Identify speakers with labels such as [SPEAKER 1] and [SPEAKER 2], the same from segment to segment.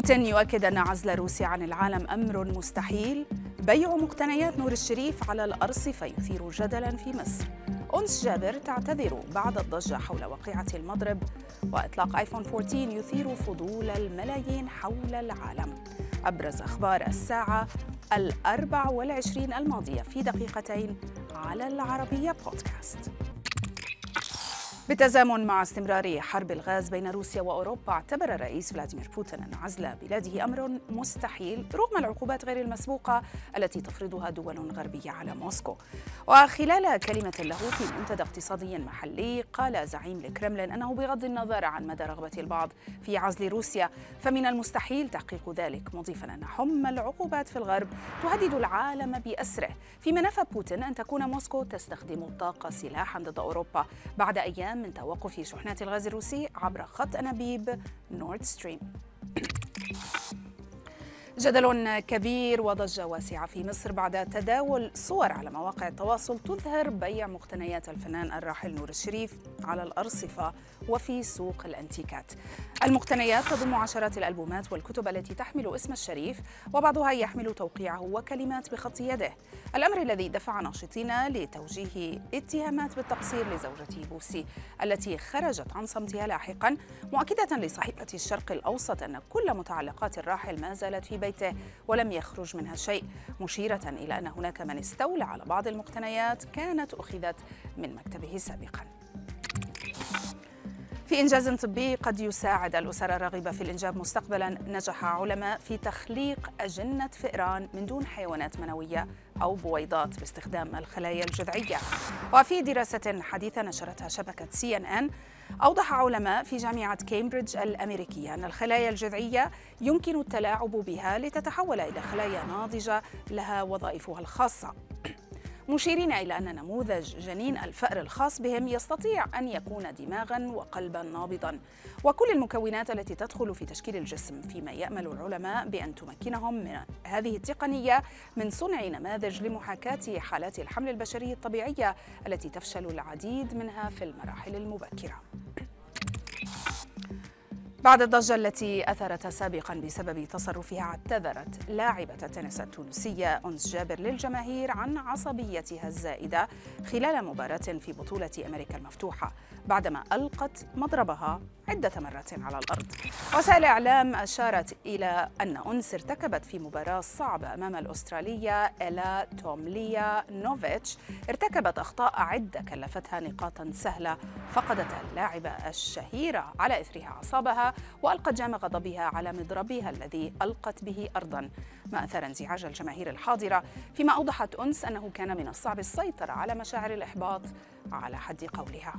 [SPEAKER 1] بوتين يؤكد أن عزل روسيا عن العالم أمر مستحيل. بيع مقتنيات نور الشريف على الأرصفة يثير جدلا في مصر. أنس جابر تعتذر بعد الضجة حول وقيعة المضرب. وإطلاق آيفون 14 يثير فضول الملايين حول العالم. أبرز أخبار الساعة الأربع والعشرين الماضية في دقيقتين على العربية بودكاست. بالتزامن مع استمرار حرب الغاز بين روسيا وأوروبا اعتبر الرئيس فلاديمير بوتين إن عزل بلاده أمر مستحيل رغم العقوبات غير المسبوقة التي تفرضها دول غربية على موسكو. وخلال كلمة له في منتدى اقتصادي محلي قال زعيم الكرملين إنه بغض النظر عن مدى رغبة البعض في عزل روسيا فمن المستحيل تحقيق ذلك مضيفا أن حمى العقوبات في الغرب تهدد العالم بأسره فيما نفى بوتين أن تكون موسكو تستخدم الطاقة سلاحا ضد أوروبا بعد أيام من توقف شحنات الغاز الروسي عبر خط أنابيب نورد ستريم جدل كبير وضجة واسعة في مصر بعد تداول صور على مواقع التواصل تظهر بيع مقتنيات الفنان الراحل نور الشريف على الأرصفة وفي سوق الأنتيكات. المقتنيات تضم عشرات الألبومات والكتب التي تحمل اسم الشريف وبعضها يحمل توقيعه وكلمات بخط يده. الأمر الذي دفع ناشطين لتوجيه اتهامات بالتقصير لزوجته بوسي التي خرجت عن صمتها لاحقا مؤكدة لصحيفة الشرق الأوسط أن كل متعلقات الراحل ما زالت في بيته ولم يخرج منها شيء مشيرة إلى أن هناك من استولى على بعض المقتنيات كانت أخذت من مكتبه سابقاً. في إنجاز طبي قد يساعد الأسر الراغبة في الإنجاب مستقبلا نجح علماء في تخليق أجنة فئران من دون حيوانات منوية أو بويضات باستخدام الخلايا الجذعية. وفي دراسة حديثة نشرتها شبكة سي إن إن أوضح علماء في جامعة كامبريدج الأمريكية أن الخلايا الجذعية يمكن التلاعب بها لتتحول إلى خلايا ناضجة لها وظائفها الخاصة. مشيرين إلى أن نموذج جنين الفأر الخاص بهم يستطيع أن يكون دماغا وقلبا نابضا. وكل المكونات التي تدخل في تشكيل الجسم فيما يأمل العلماء بأن تمكنهم من هذه التقنية من صنع نماذج لمحاكاة حالات الحمل البشري الطبيعية التي تفشل العديد منها في المراحل المبكرة. بعد الضجة التي أثرتها سابقا بسبب تصرفها اعتذرت لاعبة التنس التونسية أنس جابر للجماهير عن عصبيتها الزائدة خلال مباراة في بطولة أمريكا المفتوحة بعدما ألقت مضربها عدة مرات على الأرض. وسائل إعلام أشارت إلى أن أنس ارتكبت في مباراة صعبة أمام الأسترالية إلا تومليا نوفيتش ارتكبت أخطاء عدة كلفتها نقاطا سهلة فقدت اللاعبة الشهيرة على إثرها أعصابها وألقت جام غضبها على مضربها الذي ألقت به أرضا. ما أثار انزعاج الجماهير الحاضرة فيما أوضحت أنس أنه كان من الصعب السيطرة على مشاعر الإحباط على حد قولها.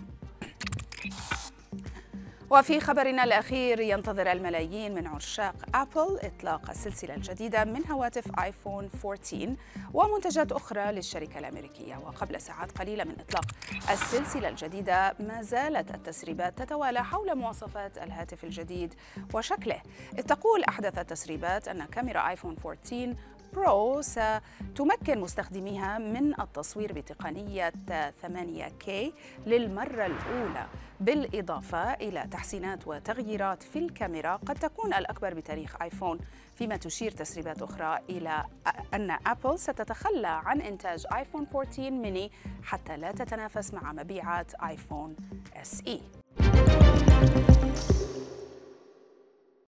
[SPEAKER 1] وفي خبرنا الأخير ينتظر الملايين من عشاق أبل إطلاق السلسلة الجديدة من هواتف آيفون 14 ومنتجات أخرى للشركة الأمريكية. وقبل ساعات قليلة من إطلاق السلسلة الجديدة ما زالت التسريبات تتوالى حول مواصفات الهاتف الجديد وشكله. إذ تقول أحدث التسريبات أن كاميرا آيفون 14 برو ستمكن مستخدميها من التصوير بتقنية 8K للمرة الأولى بالإضافة إلى تحسينات وتغييرات في الكاميرا. قد تكون الأكبر بتاريخ آيفون فيما تشير تسريبات أخرى إلى أن أبل ستتخلى عن إنتاج آيفون 14 ميني حتى لا تتنافس مع مبيعات آيفون إي.